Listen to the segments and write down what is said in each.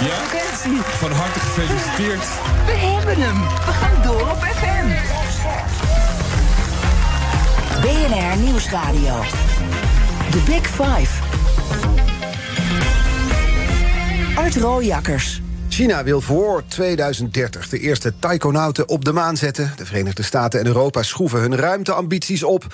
Ja? frequentie. Van harte gefeliciteerd. We hebben hem. We gaan door op FM. BNR Nieuwsradio. The Big Five. Art Rooijakkers. China wil voor 2030 de eerste taikonauten op de maan zetten. De Verenigde Staten en Europa schroeven hun ruimteambities op.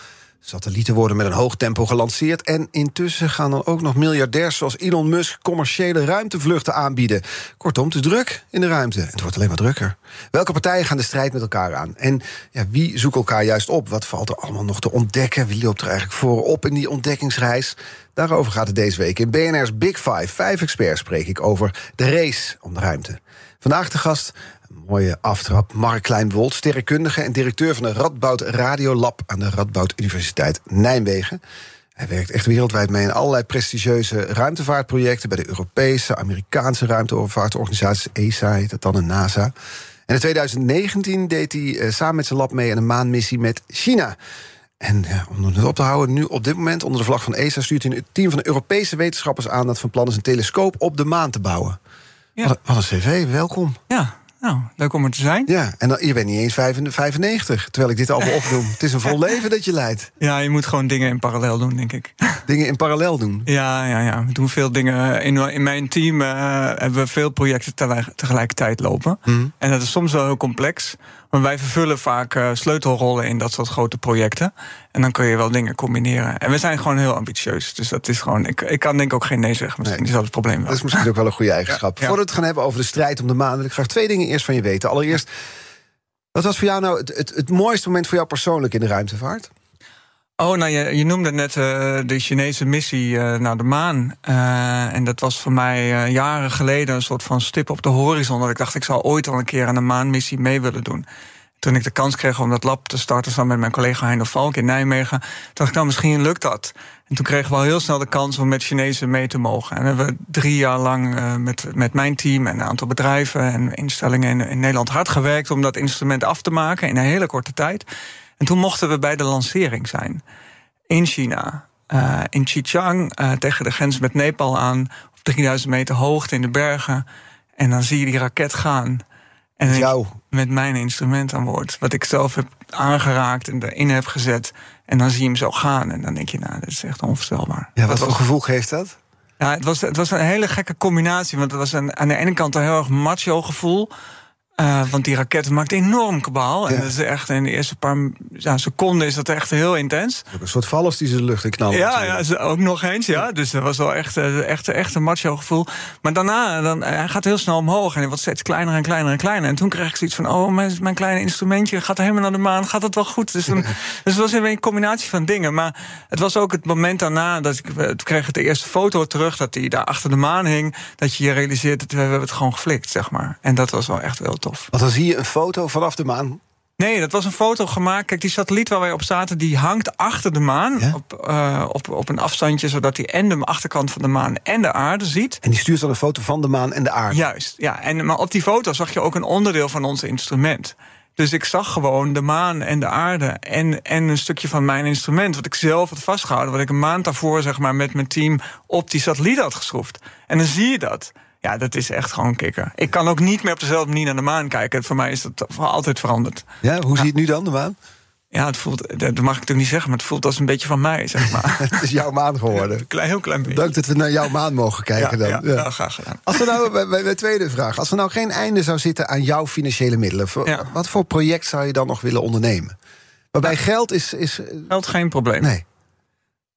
Satellieten worden met een hoog tempo gelanceerd. En intussen gaan dan ook nog miljardairs zoals Elon Musk commerciële ruimtevluchten aanbieden. Kortom, is druk in de ruimte. Het wordt alleen maar drukker. Welke partijen gaan de strijd met elkaar aan? En ja, wie zoekt elkaar juist op? Wat valt er allemaal nog te ontdekken? Wie loopt er eigenlijk voorop in die ontdekkingsreis? Daarover gaat het deze week. In BNR's Big Five, vijf experts, spreek ik over de race om de ruimte. Vandaag de gast, mooie aftrap, Mark Kleinwold, sterrenkundige en directeur van de Radboud Radiolab aan de Radboud Universiteit Nijmegen. Hij werkt echt wereldwijd mee in allerlei prestigieuze ruimtevaartprojecten bij de Europese, Amerikaanse ruimtevaartorganisaties, ESA heet het dan en NASA. En in 2019 deed hij eh, samen met zijn lab mee aan een maanmissie met China. En ja, om het op te houden, nu op dit moment onder de vlag van ESA stuurt hij een team van de Europese wetenschappers aan dat van plan is een telescoop op de maan te bouwen. Ja. Wat, een- wat een cv, welkom. Ja, nou, leuk om er te zijn. Ja, en dan, je bent niet eens 95, terwijl ik dit allemaal opnoem. Het is een vol leven dat je leidt. Ja, je moet gewoon dingen in parallel doen, denk ik. Dingen in parallel doen. Ja, ja, ja. We doen veel dingen. In, in mijn team eh, hebben we veel projecten tegelijk- tegelijkertijd lopen. En dat is soms wel heel complex. Maar wij vervullen vaak eh, sleutelrollen in dat soort grote projecten. En dan kun je wel dingen combineren. En we zijn gewoon heel ambitieus. Dus dat is gewoon. Ik, ik kan denk ik ook geen nee zeggen. Misschien Nee. is dat het probleem wel. Dat is misschien ook wel een goede eigenschap. Ja. Voordat we het gaan hebben over de strijd om de maan... wil ik graag twee dingen eerst van je weten. Allereerst, wat was voor jou nou het, het, het mooiste moment voor jou persoonlijk in de ruimtevaart? Oh, nou, je, je noemde net eh, de Chinese missie eh, naar de maan. Eh, en dat was voor mij jaren geleden een soort van stip op de horizon. Dat ik dacht, ik zou ooit al een keer aan een maanmissie mee willen doen. Toen ik de kans kreeg om dat lab te starten samen met mijn collega Heino Valk in Nijmegen, dacht ik, nou, misschien lukt dat. En toen kregen we al heel snel de kans om met Chinezen mee te mogen. En we hebben drie jaar lang met, met mijn team en een aantal bedrijven en instellingen in, in Nederland hard gewerkt om dat instrument af te maken in een hele korte tijd. En toen mochten we bij de lancering zijn in China, eh, in Xinjiang, eh, tegen de grens met Nepal aan, op 3000 meter hoogte in de bergen. En dan zie je die raket gaan. En Met ik- jou? Met mijn instrument aan boord. Wat ik zelf heb aangeraakt en erin heb gezet. En dan zie je hem zo gaan. En dan denk je, nou, dit is echt onvoorstelbaar. Ja, Dat wat voor gevoel geeft dat? ja, het was, het was een hele gekke combinatie. Want het was een, aan de ene kant een heel erg macho gevoel. Eh, want die raket maakt enorm kabaal. En dat is echt in de eerste paar ja, seconden is dat echt heel intens. Ook een soort vallers die ze de lucht in knallen. Ja, ja, ook nog eens. Ja. Dus dat was wel echt, eh, echt, echt een macho gevoel. Maar daarna, dan, eh, hij gaat heel snel omhoog. En hij wordt steeds kleiner en kleiner en kleiner. En toen kreeg ik zoiets van: oh, mijn, mijn kleine instrumentje gaat helemaal naar de maan. Gaat het wel goed? Dus, toen, dus het was een combinatie van dingen. Maar het was ook het moment daarna dat ik. Toen kreeg ik de eerste foto terug dat hij daar achter de maan hing. Dat je je realiseert dat we hebben het gewoon geflikt, zeg maar. En dat was wel echt heel tof. Want dan zie je een foto vanaf de maan. Nee, dat was een foto gemaakt. Kijk, die satelliet waar wij op zaten, die hangt achter de maan. Ja? Op, eh, op, op een afstandje, zodat hij en de achterkant van de maan en de aarde ziet. En die stuurt dan een foto van de maan en de aarde. Juist, ja. En, maar op die foto zag je ook een onderdeel van ons instrument. Dus ik zag gewoon de maan en de aarde en, en een stukje van mijn instrument... wat ik zelf had vastgehouden, wat ik een maand daarvoor zeg maar, met mijn team... op die satelliet had geschroefd. En dan zie je dat. Ja, dat is echt gewoon kicken. Ik kan ook niet meer op dezelfde manier naar de maan kijken. Voor mij is dat altijd veranderd. Ja, hoe zie je het nu dan, de maan? Ja, het voelt, dat mag ik natuurlijk niet zeggen, maar het voelt als een beetje van mij, zeg maar. Het is jouw maan geworden. Klein, heel klein beetje. Dank dat we naar jouw maan mogen kijken ja, dan. ja, Ja. ja, graag gedaan. Als er nou, bij, bij de tweede vraag. Als er nou geen einde zou zitten aan jouw financiële middelen... voor- Ja. wat voor project zou je dan nog willen ondernemen? Waarbij geld is... is Geld geen probleem. nee.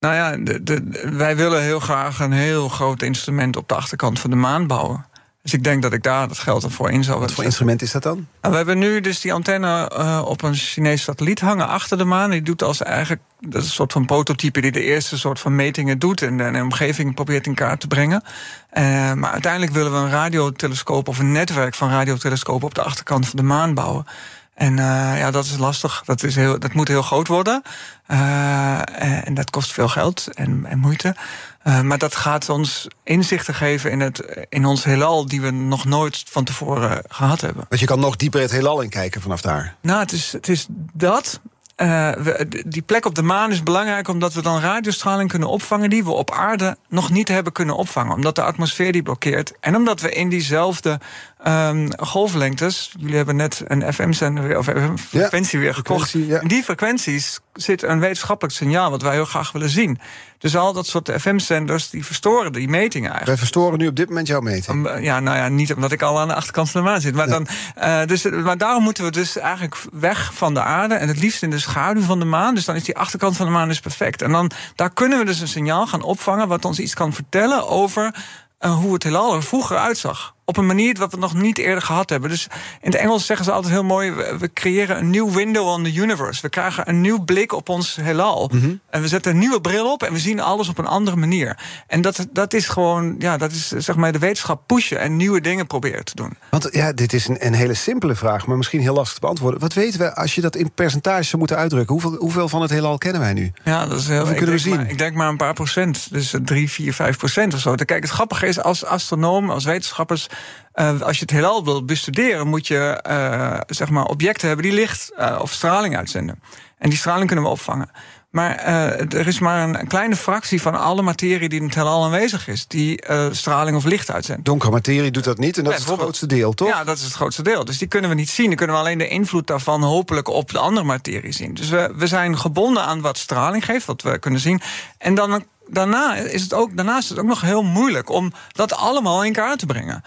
Nou ja, de, de, wij willen heel graag een heel groot instrument op de achterkant van de maan bouwen. Dus ik denk dat ik daar het geld ervoor in zou Wat voor instrument is dat dan? Nou, we hebben nu dus die antenne eh, op een Chinese satelliet hangen achter de maan. Die doet als eigenlijk dat is een soort van prototype die de eerste soort van metingen doet en de, en de omgeving probeert in kaart te brengen. Eh, maar uiteindelijk willen we een radiotelescoop of een netwerk van radiotelescopen op de achterkant van de maan bouwen. En uh, ja, dat is lastig. Dat, is heel, dat moet heel groot worden. Uh, en dat kost veel geld en, en moeite. Uh, maar dat gaat ons inzichten geven in, het, in ons heelal... die we nog nooit van tevoren gehad hebben. Want je kan nog dieper het heelal in kijken vanaf daar. Nou, het is, het is dat. Uh, we, die plek op de maan is belangrijk omdat we dan radiostraling kunnen opvangen die we op aarde nog niet hebben kunnen opvangen. Omdat de atmosfeer die blokkeert. En omdat we in diezelfde um, golflengtes. Jullie hebben net een FM-zender of frequentie ja, weer gekocht. Ja. In die frequenties zit een wetenschappelijk signaal wat wij heel graag willen zien. Dus al dat soort FM-zenders die verstoren die metingen eigenlijk. Wij verstoren nu op dit moment jouw meting. Um, ja, nou ja, niet omdat ik al aan de achterkant van de maan zit. Maar, dan, uh, dus, maar daarom moeten we dus eigenlijk weg van de aarde. En het liefst in de schaduw van de maan. Dus dan is die achterkant van de maan dus perfect. En dan daar kunnen we dus een signaal gaan opvangen. wat ons iets kan vertellen over uh, hoe het heelal er vroeger uitzag op een manier wat we nog niet eerder gehad hebben. Dus in het Engels zeggen ze altijd heel mooi: we, creëren een nieuw window on the universe. We krijgen een nieuw blik op ons heelal. Mhm. En we zetten een nieuwe bril op en we zien alles op een andere manier. En dat, dat is gewoon, ja, dat is zeg maar de wetenschap pushen en nieuwe dingen proberen te doen. Want ja, dit is een, een hele simpele vraag, maar misschien heel lastig te beantwoorden. Wat weten we als je dat in percentage zou moeten uitdrukken? Hoeveel, hoeveel van het heelal kennen wij nu? Ja, dat is heel. Kunnen we zien? Maar, ik denk maar een paar procent. Dus drie, vier, vijf procent of zo. Kijk, het grappige is als astronoom, als wetenschappers uh, als je het heelal wil bestuderen, moet je uh, zeg maar objecten hebben die licht uh, of straling uitzenden. En die straling kunnen we opvangen. Maar er is maar een, kleine fractie van alle materie die in het heelal aanwezig is, die straling of licht uitzendt. Donkere materie doet dat niet en dat is het grootste deel, toch? Ja, dat is het grootste deel. Dus die kunnen we niet zien. Dan kunnen we alleen de invloed daarvan hopelijk op de andere materie zien. Dus we, we zijn gebonden aan wat straling geeft, wat we kunnen zien. En dan daarna is het ook, daarnaast is het ook nog heel moeilijk om dat allemaal in kaart te brengen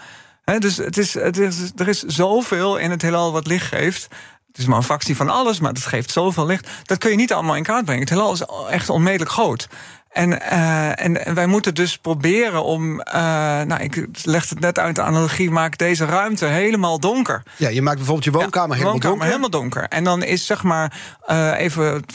dus het is, het is, er is zoveel in het heelal wat licht geeft. Het is maar een fractie van alles, maar het geeft zoveel licht. Dat kun je niet allemaal in kaart brengen. Het heelal is echt onmetelijk groot. En, uh, en, wij moeten dus proberen om. Uh, nou, ik leg het net uit de analogie, maak deze ruimte helemaal donker. Ja, je maakt bijvoorbeeld je woonkamer, helemaal, woonkamer donker. helemaal donker. En dan is zeg maar, uh, even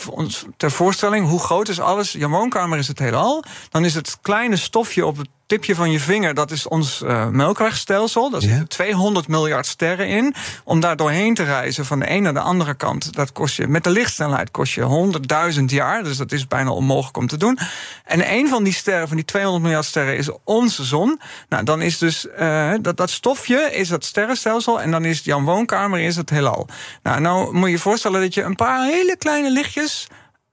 ter voorstelling, hoe groot is alles? Je woonkamer is het heelal. Dan is het kleine stofje op het tipje van je vinger, dat is ons uh, melkwegstelsel. Daar zitten 200 miljard sterren in. Om daar doorheen te reizen van de een naar de andere kant, dat kost je met de lichtsnelheid kost je 100.000 jaar. Dus dat is bijna onmogelijk om te doen. En een van die sterren, van die 200 miljard sterren, is onze zon. Nou, dan is dus uh, dat, dat stofje is het sterrenstelsel. En dan is Jan Woonkamer is het heelal. Nou, nou moet je je voorstellen dat je een paar hele kleine lichtjes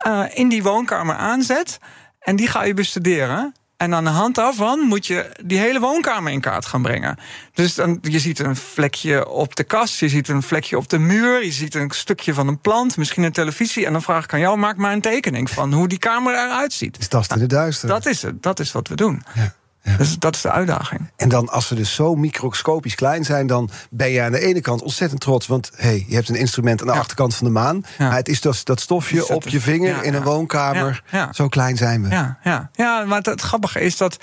uh, in die woonkamer aanzet. En die ga je bestuderen. En aan de hand daarvan moet je die hele woonkamer in kaart gaan brengen. Dus dan, je ziet een vlekje op de kast, je ziet een vlekje op de muur, je ziet een stukje van een plant, misschien een televisie. En dan vraag ik aan jou: maak maar een tekening van hoe die kamer eruit ziet. Is dat in het duister? Dat is het, dat is wat we doen. Ja. Dus dat is de uitdaging. En dan, als we dus zo microscopisch klein zijn, dan ben je aan de ene kant ontzettend trots. Want hey, je hebt een instrument aan de achterkant van de maan. Maar het is dus dat stofje op je vinger in een woonkamer. Zo klein zijn we. Ja, ja. ja maar het, grappige is dat.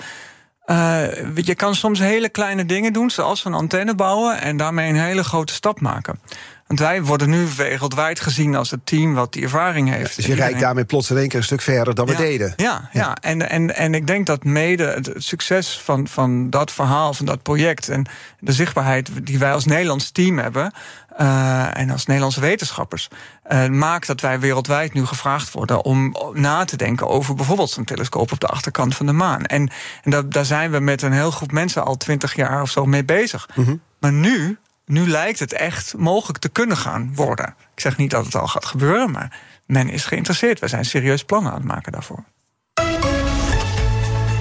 Uh, je kan soms hele kleine dingen doen, zoals een antenne bouwen en daarmee een hele grote stap maken. Want wij worden nu wereldwijd gezien als het team wat die ervaring heeft. dus je rijdt daarmee plots in één keer een stuk verder dan we deden. Ja, ja. En, en, en ik denk dat mede het succes van, van dat verhaal, van dat project... en de zichtbaarheid die wij als Nederlands team hebben... Uh, en als Nederlandse wetenschappers uh, maakt dat wij wereldwijd nu gevraagd worden om na te denken over bijvoorbeeld zo'n telescoop op de achterkant van de maan. En, en dat, daar zijn we met een heel groep mensen al twintig jaar of zo mee bezig. Mm -hmm. Maar nu nu lijkt het echt mogelijk te kunnen gaan worden. Ik zeg niet dat het al gaat gebeuren, maar men is geïnteresseerd. We zijn serieus plannen aan het maken daarvoor.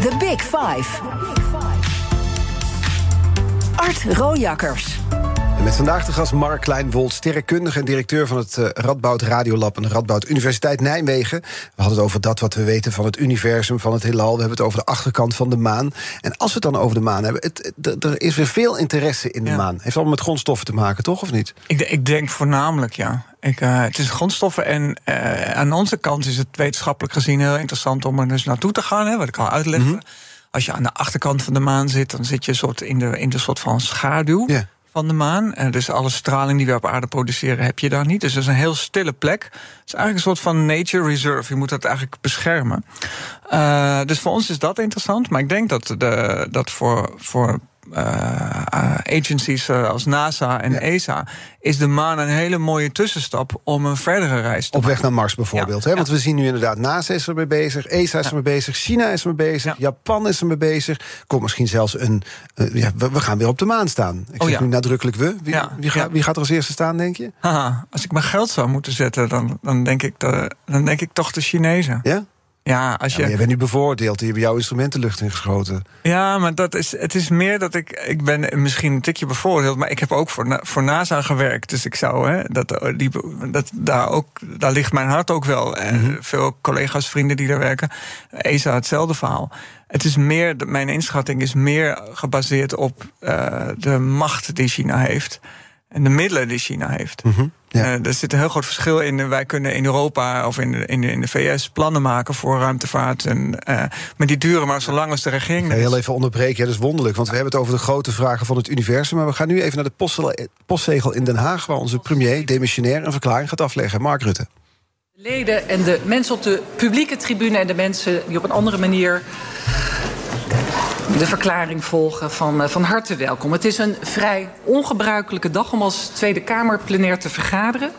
The Big Five. Art Rojakkers. Met vandaag de gast Mark Kleinwold, sterrenkundige en directeur van het uh, Radboud Radiolab en de Radboud Universiteit Nijmegen. We hadden het over dat wat we weten van het universum, van het heelal. We hebben het over de achterkant van de maan. En als we het dan over de maan hebben, het, er is weer veel interesse in de maan. Heeft allemaal met grondstoffen te maken, toch of niet? Ik, ik denk voornamelijk ja. Ik, uh, het is grondstoffen en uh, aan onze kant is het wetenschappelijk gezien heel interessant om er dus naartoe te gaan, hè, wat ik al uitlegde. Mm -hmm. Als je aan de achterkant van de maan zit, dan zit je soort in de, in de soort van schaduw. Yeah van de maan. En dus alle straling die we op aarde produceren heb je daar niet. Dus dat is een heel stille plek. Het is eigenlijk een soort van nature reserve. Je moet dat eigenlijk beschermen. Uh, dus voor ons is dat interessant. Maar ik denk dat, de, dat voor, voor agencies als NASA en ESA, is de maan een hele mooie tussenstap om een verdere reis te Op weg naar Mars bijvoorbeeld. Hè? Want we zien nu inderdaad NASA is er mee bezig, ESA is er mee bezig, China is er mee bezig, Japan is er mee bezig. Komt misschien zelfs een. ja, we, gaan weer op de maan staan. Ik oh, zeg nu nadrukkelijk we. Wie, wie, wie, gaat er als eerste staan, denk je? Haha, als ik mijn geld zou moeten zetten, dan, dan, denk, ik de, dan denk ik toch de Chinezen. Ja? Ja, als je... je bent nu bevoordeeld, die hebben jouw instrumenten lucht ingeschoten. Ja, maar dat is, het is meer dat ik... Ik ben misschien een tikje bevoordeeld, maar ik heb ook voor, voor NASA gewerkt. Dus ik zou, hè, dat, die, dat, daar, ook, daar ligt mijn hart ook wel. En mhm. veel collega's, vrienden die daar werken. ESA, hetzelfde verhaal. Het is meer, mijn inschatting is meer gebaseerd op uh, de macht die China heeft en de middelen die China heeft. Mm er zit een heel groot verschil in. Wij kunnen in Europa of in de, in de, in de VS plannen maken voor ruimtevaart. En, uh, maar die duren maar zo lang als de regering. heel even onderbreken, ja, dat is wonderlijk. Want we hebben het over de grote vragen van het universum. Maar we gaan nu even naar de postzegel in Den Haag, waar onze premier demissionair een verklaring gaat afleggen. Mark Rutte. De leden en de mensen op de publieke tribune en de mensen die op een andere manier de verklaring volgen van, eh, van harte welkom. Het is een vrij ongebruikelijke dag om als Tweede Kamer plenair te vergaderen.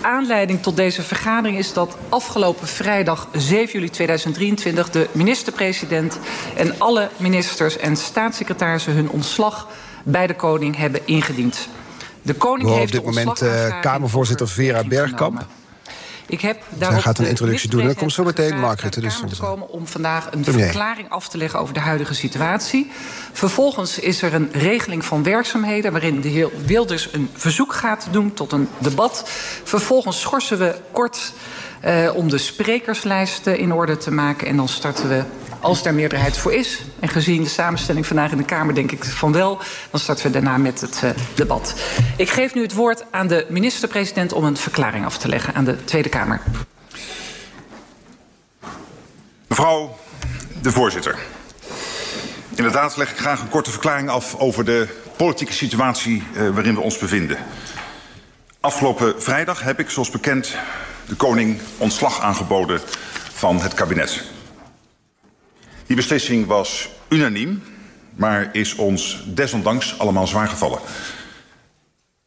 Aanleiding tot deze vergadering is dat afgelopen vrijdag 7 juli 2023 de minister-president en alle ministers en staatssecretarissen hun ontslag bij de koning hebben ingediend. De koning heeft op dit moment uh, Kamervoorzitter Vera Bergkamp. Ik heb Hij gaat een introductie doen en dan komt zo meteen Mark Rutte. Dus te komen om vandaag een verklaring af te leggen over de huidige situatie. Vervolgens is er een regeling van werkzaamheden... waarin de heer Wilders een verzoek gaat doen tot een debat. Vervolgens schorsen we kort uh, om de sprekerslijst in orde te maken... en dan starten we als daar meerderheid voor is, en gezien de samenstelling vandaag in de Kamer denk ik van wel, dan starten we daarna met het uh, debat. Ik geef nu het woord aan de minister-president om een verklaring af te leggen aan de Tweede Kamer. Mevrouw de voorzitter. Inderdaad leg ik graag een korte verklaring af over de politieke situatie uh, waarin we ons bevinden. Afgelopen vrijdag heb ik, zoals bekend, de koning ontslag aangeboden van het kabinet. Die beslissing was unaniem, maar is ons desondanks allemaal zwaar gevallen.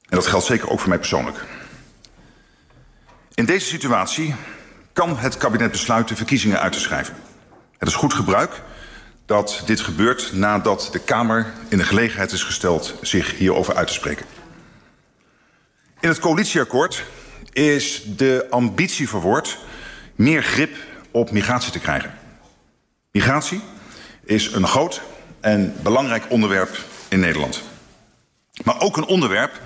En dat geldt zeker ook voor mij persoonlijk. In deze situatie kan het kabinet besluiten verkiezingen uit te schrijven. Het is goed gebruik dat dit gebeurt nadat de Kamer in de gelegenheid is gesteld zich hierover uit te spreken. In het coalitieakkoord is de ambitie verwoord meer grip op migratie te krijgen. Migratie is een groot en belangrijk onderwerp in Nederland. Maar ook een onderwerp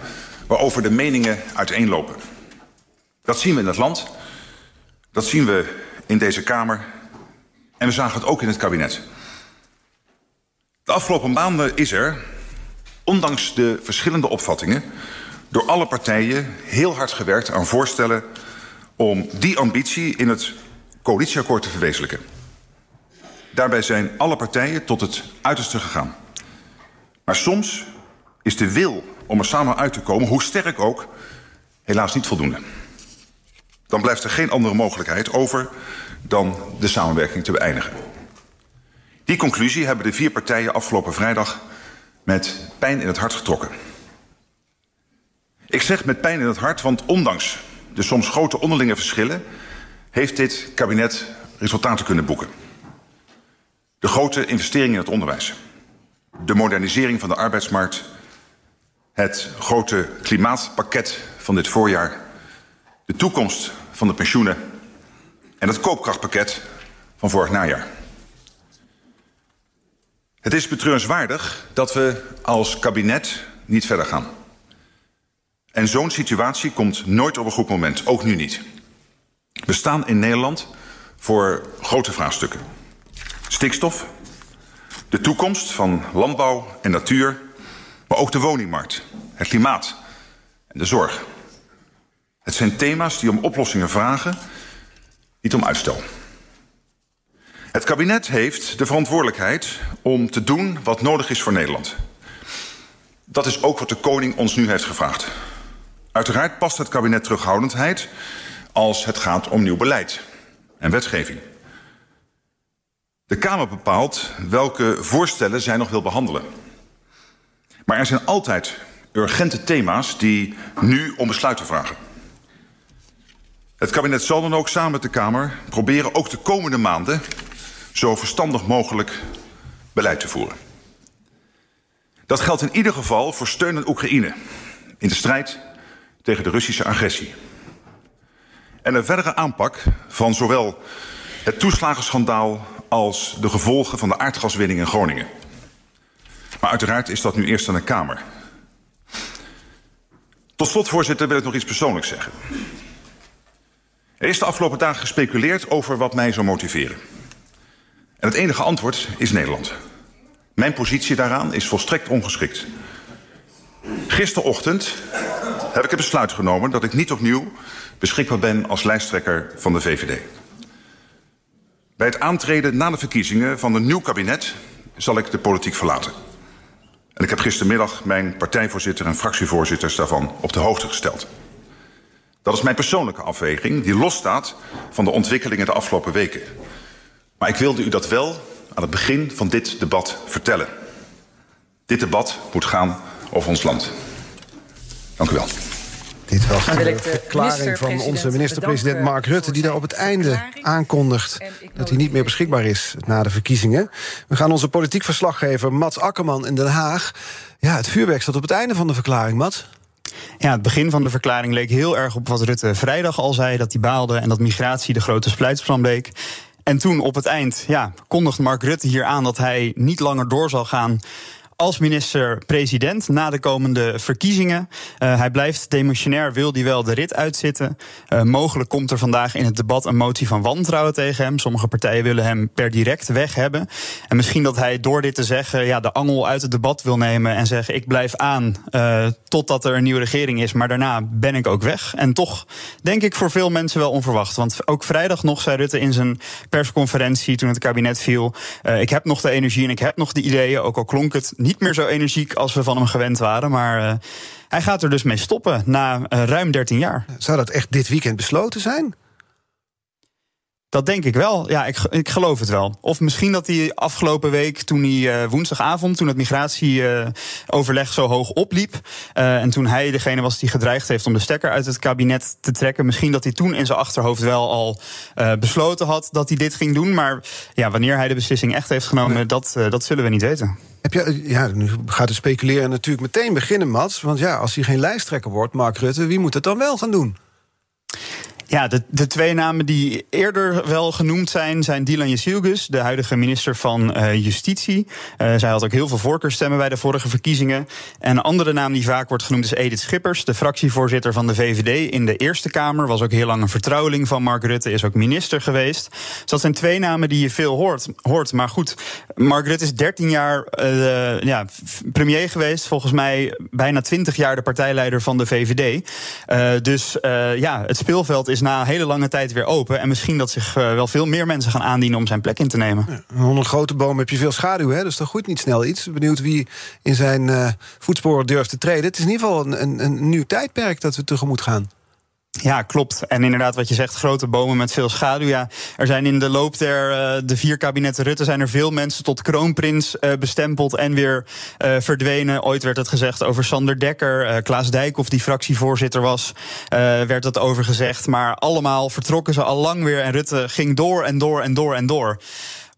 waarover de meningen uiteenlopen. Dat zien we in het land, dat zien we in deze Kamer en we zagen het ook in het kabinet. De afgelopen maanden is er, ondanks de verschillende opvattingen, door alle partijen heel hard gewerkt aan voorstellen om die ambitie in het coalitieakkoord te verwezenlijken. Daarbij zijn alle partijen tot het uiterste gegaan. Maar soms is de wil om er samen uit te komen, hoe sterk ook, helaas niet voldoende. Dan blijft er geen andere mogelijkheid over dan de samenwerking te beëindigen. Die conclusie hebben de vier partijen afgelopen vrijdag met pijn in het hart getrokken. Ik zeg met pijn in het hart, want ondanks de soms grote onderlinge verschillen heeft dit kabinet resultaten kunnen boeken. De grote investeringen in het onderwijs. De modernisering van de arbeidsmarkt. Het grote klimaatpakket van dit voorjaar. De toekomst van de pensioenen. En het koopkrachtpakket van vorig najaar. Het is betreurenswaardig dat we als kabinet niet verder gaan. En zo'n situatie komt nooit op een goed moment, ook nu niet. We staan in Nederland voor grote vraagstukken stikstof, de toekomst van landbouw en natuur, maar ook de woningmarkt, het klimaat en de zorg. Het zijn thema's die om oplossingen vragen, niet om uitstel. Het kabinet heeft de verantwoordelijkheid om te doen wat nodig is voor Nederland. Dat is ook wat de koning ons nu heeft gevraagd. Uiteraard past het kabinet terughoudendheid als het gaat om nieuw beleid en wetgeving. De Kamer bepaalt welke voorstellen zij nog wil behandelen. Maar er zijn altijd urgente thema's die nu om besluiten vragen. Het kabinet zal dan ook samen met de Kamer proberen ook de komende maanden zo verstandig mogelijk beleid te voeren. Dat geldt in ieder geval voor steun aan Oekraïne in de strijd tegen de Russische agressie. En een verdere aanpak van zowel het toeslagenschandaal als de gevolgen van de aardgaswinning in Groningen. Maar uiteraard is dat nu eerst aan de Kamer. Tot slot, voorzitter, wil ik nog iets persoonlijks zeggen. Er is de afgelopen dagen gespeculeerd over wat mij zou motiveren. En het enige antwoord is Nederland. Mijn positie daaraan is volstrekt ongeschikt. Gisterochtend heb ik het besluit genomen dat ik niet opnieuw beschikbaar ben als lijsttrekker van de VVD. Bij het aantreden na de verkiezingen van een nieuw kabinet zal ik de politiek verlaten. En ik heb gistermiddag mijn partijvoorzitter en fractievoorzitters daarvan op de hoogte gesteld. Dat is mijn persoonlijke afweging, die losstaat van de ontwikkelingen de afgelopen weken. Maar ik wilde u dat wel aan het begin van dit debat vertellen. Dit debat moet gaan over ons land. Dank u wel. Dit was de verklaring van onze minister-president Mark Rutte... die daar op het einde aankondigt dat hij niet meer beschikbaar is... na de verkiezingen. We gaan onze politiek verslaggever Mats Akkerman in Den Haag... Ja, het vuurwerk staat op het einde van de verklaring, Mats. Ja, het begin van de verklaring leek heel erg op wat Rutte vrijdag al zei... dat hij baalde en dat migratie de grote splijtsplan bleek. En toen op het eind ja, kondigt Mark Rutte hier aan dat hij niet langer door zal gaan als minister-president na de komende verkiezingen. Uh, hij blijft demissionair, wil hij wel de rit uitzitten. Uh, mogelijk komt er vandaag in het debat een motie van wantrouwen tegen hem. Sommige partijen willen hem per direct weg hebben. En misschien dat hij door dit te zeggen ja, de angel uit het debat wil nemen en zeggen: Ik blijf aan uh, totdat er een nieuwe regering is, maar daarna ben ik ook weg. En toch denk ik voor veel mensen wel onverwacht. Want ook vrijdag nog zei Rutte in zijn persconferentie toen het kabinet viel: Ik heb nog de energie en ik heb nog de ideeën, ook al klonk het niet meer zo energiek als we van hem gewend waren. Maar uh, hij gaat er dus mee stoppen na uh, ruim 13 jaar. Zou dat echt dit weekend besloten zijn? Dat denk ik wel. Ja, ik, ik geloof het wel. Of misschien dat hij afgelopen week, toen hij uh, woensdagavond, toen het migratieoverleg uh, zo hoog opliep. Uh, en toen hij degene was die gedreigd heeft om de stekker uit het kabinet te trekken. Misschien dat hij toen in zijn achterhoofd wel al besloten had dat hij dit ging doen. Maar ja, wanneer hij de beslissing echt heeft genomen, nee. dat, dat zullen we niet weten. Heb je, ja, nu gaat het speculeren natuurlijk meteen beginnen, Mats. Want ja, als hij geen lijsttrekker wordt, Mark Rutte, wie moet het dan wel gaan doen? Ja, de, de twee namen die eerder wel genoemd zijn, zijn Dylan Jezielgus, de huidige minister van uh, Justitie. Uh, zij had ook heel veel voorkeurstemmen bij de vorige verkiezingen. En een andere naam die vaak wordt genoemd is Edith Schippers, de fractievoorzitter van de VVD in de Eerste Kamer. Was ook heel lang een vertrouweling van Mark Rutte, is ook minister geweest. Dus dat zijn twee namen die je veel hoort. hoort. Maar goed, Mark Rutte is 13 jaar uh, ja, premier geweest, volgens mij bijna 20 jaar de partijleider van de VVD. dus ja, het speelveld is na een hele lange tijd weer open. En misschien dat zich uh, wel veel meer mensen gaan aandienen om zijn plek in te nemen. Ja, onder een grote boom heb je veel schaduw, hè? dus dat goed niet snel iets. Benieuwd wie in zijn uh, voetsporen durft te treden. Het is in ieder geval een, een, een nieuw tijdperk dat we tegemoet gaan. Ja, klopt. En inderdaad, wat je zegt, grote bomen met veel schaduw. Ja, er zijn in de loop der uh, de vier kabinetten Rutte zijn er veel mensen tot kroonprins uh, bestempeld en weer uh, verdwenen. Ooit werd het gezegd over Sander Dekker, Klaas Dijkhoff, die fractievoorzitter was, werd dat over gezegd. Maar allemaal vertrokken ze al lang weer en Rutte ging door en door en door en door.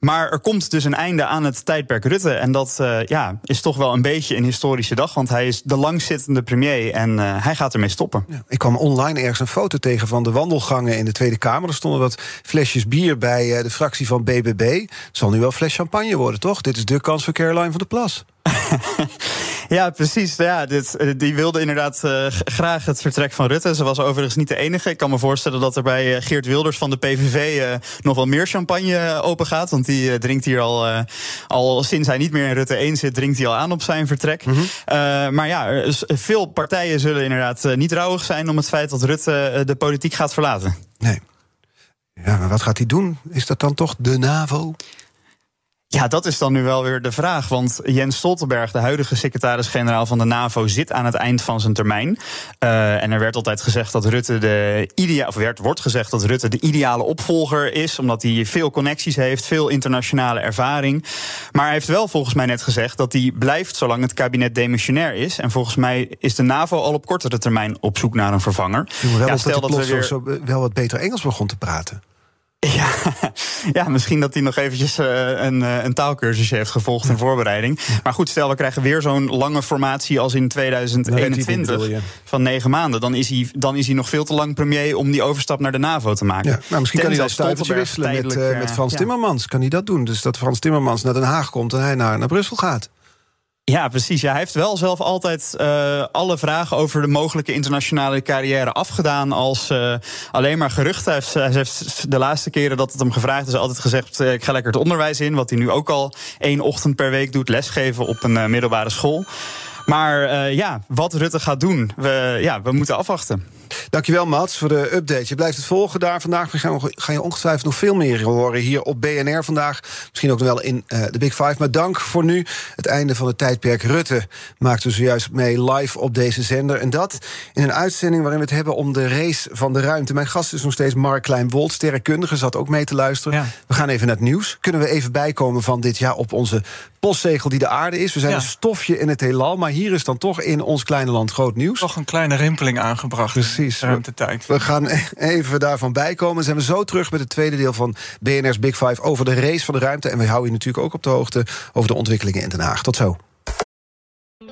Maar er komt dus een einde aan het tijdperk Rutte. En dat uh, ja, is toch wel een beetje een historische dag. Want hij is de langzittende premier en uh, hij gaat ermee stoppen. Ik kwam online ergens een foto tegen van de wandelgangen in de Tweede Kamer. Er stonden wat flesjes bier bij uh, de fractie van BBB. Het zal nu wel fles champagne worden, toch? Dit is de kans voor Caroline van der Plas. ja, precies. Ja, dit, die wilde inderdaad uh, graag het vertrek van Rutte. Ze was overigens niet de enige. Ik kan me voorstellen dat er bij Geert Wilders van de PVV uh, nog wel meer champagne open gaat. Want die uh, drinkt hier al, al sinds hij niet meer in Rutte 1 zit, drinkt hij al aan op zijn vertrek. Mm -hmm. maar ja, veel partijen zullen inderdaad niet rouwig zijn om het feit dat Rutte de politiek gaat verlaten. Nee. Ja, maar wat gaat hij doen? Is dat dan toch de NAVO? Ja, dat is dan nu wel weer de vraag. Want Jens Stoltenberg, de huidige secretaris-generaal van de NAVO, zit aan het eind van zijn termijn. Uh, en er werd altijd gezegd dat Rutte de idea of werd, wordt gezegd dat Rutte de ideale opvolger is, omdat hij veel connecties heeft, veel internationale ervaring. Maar hij heeft wel volgens mij net gezegd dat hij blijft zolang het kabinet demissionair is. En volgens mij is de NAVO al op kortere termijn op zoek naar een vervanger. Ja, stel dat, dat we weer... wel wat beter Engels begon te praten. Ja, ja, misschien dat hij nog eventjes uh, een, uh, een taalkursusje heeft gevolgd in voorbereiding. Maar goed, stel we krijgen weer zo'n lange formatie als in 2021 van negen maanden. Dan is, hij, dan is hij nog veel te lang premier om die overstap naar de NAVO te maken. Ja, nou, misschien kan hij dan stuitertje wisselen met, uh, met Frans Timmermans. Kan hij dat doen? Dus dat Frans Timmermans naar Den Haag komt en hij naar, naar Brussel gaat. Ja, precies. Ja, hij heeft wel zelf altijd uh, alle vragen over de mogelijke internationale carrière afgedaan als uh, alleen maar geruchten. Hij heeft, de laatste keren dat het hem gevraagd is, altijd gezegd: uh, ik ga lekker het onderwijs in. Wat hij nu ook al één ochtend per week doet, lesgeven op een middelbare school. Maar ja, wat Rutte gaat doen, we, ja, we moeten afwachten. Dankjewel, Mats, voor de update. Je blijft het volgen daar vandaag. We ga je ongetwijfeld nog veel meer horen hier op BNR vandaag. Misschien ook nog wel in uh, de Big Five. Maar dank voor nu. Het einde van het tijdperk Rutte maakten we zojuist mee live op deze zender. En dat in een uitzending waarin we het hebben om de race van de ruimte. Mijn gast is nog steeds Mark Klein-Wold, sterrenkundige, zat ook mee te luisteren. We gaan even naar het nieuws. Kunnen we even bijkomen van dit jaar op onze postzegel die de aarde is? We zijn een stofje in het heelal, maar hier is dan toch in ons kleine land groot nieuws. Toch een kleine rimpeling aangebracht. Precies. We gaan even daarvan bijkomen. Zijn we zo terug met het tweede deel van BNR's Big Five over de race van de ruimte. En we houden je natuurlijk ook op de hoogte over de ontwikkelingen in Den Haag. Tot zo.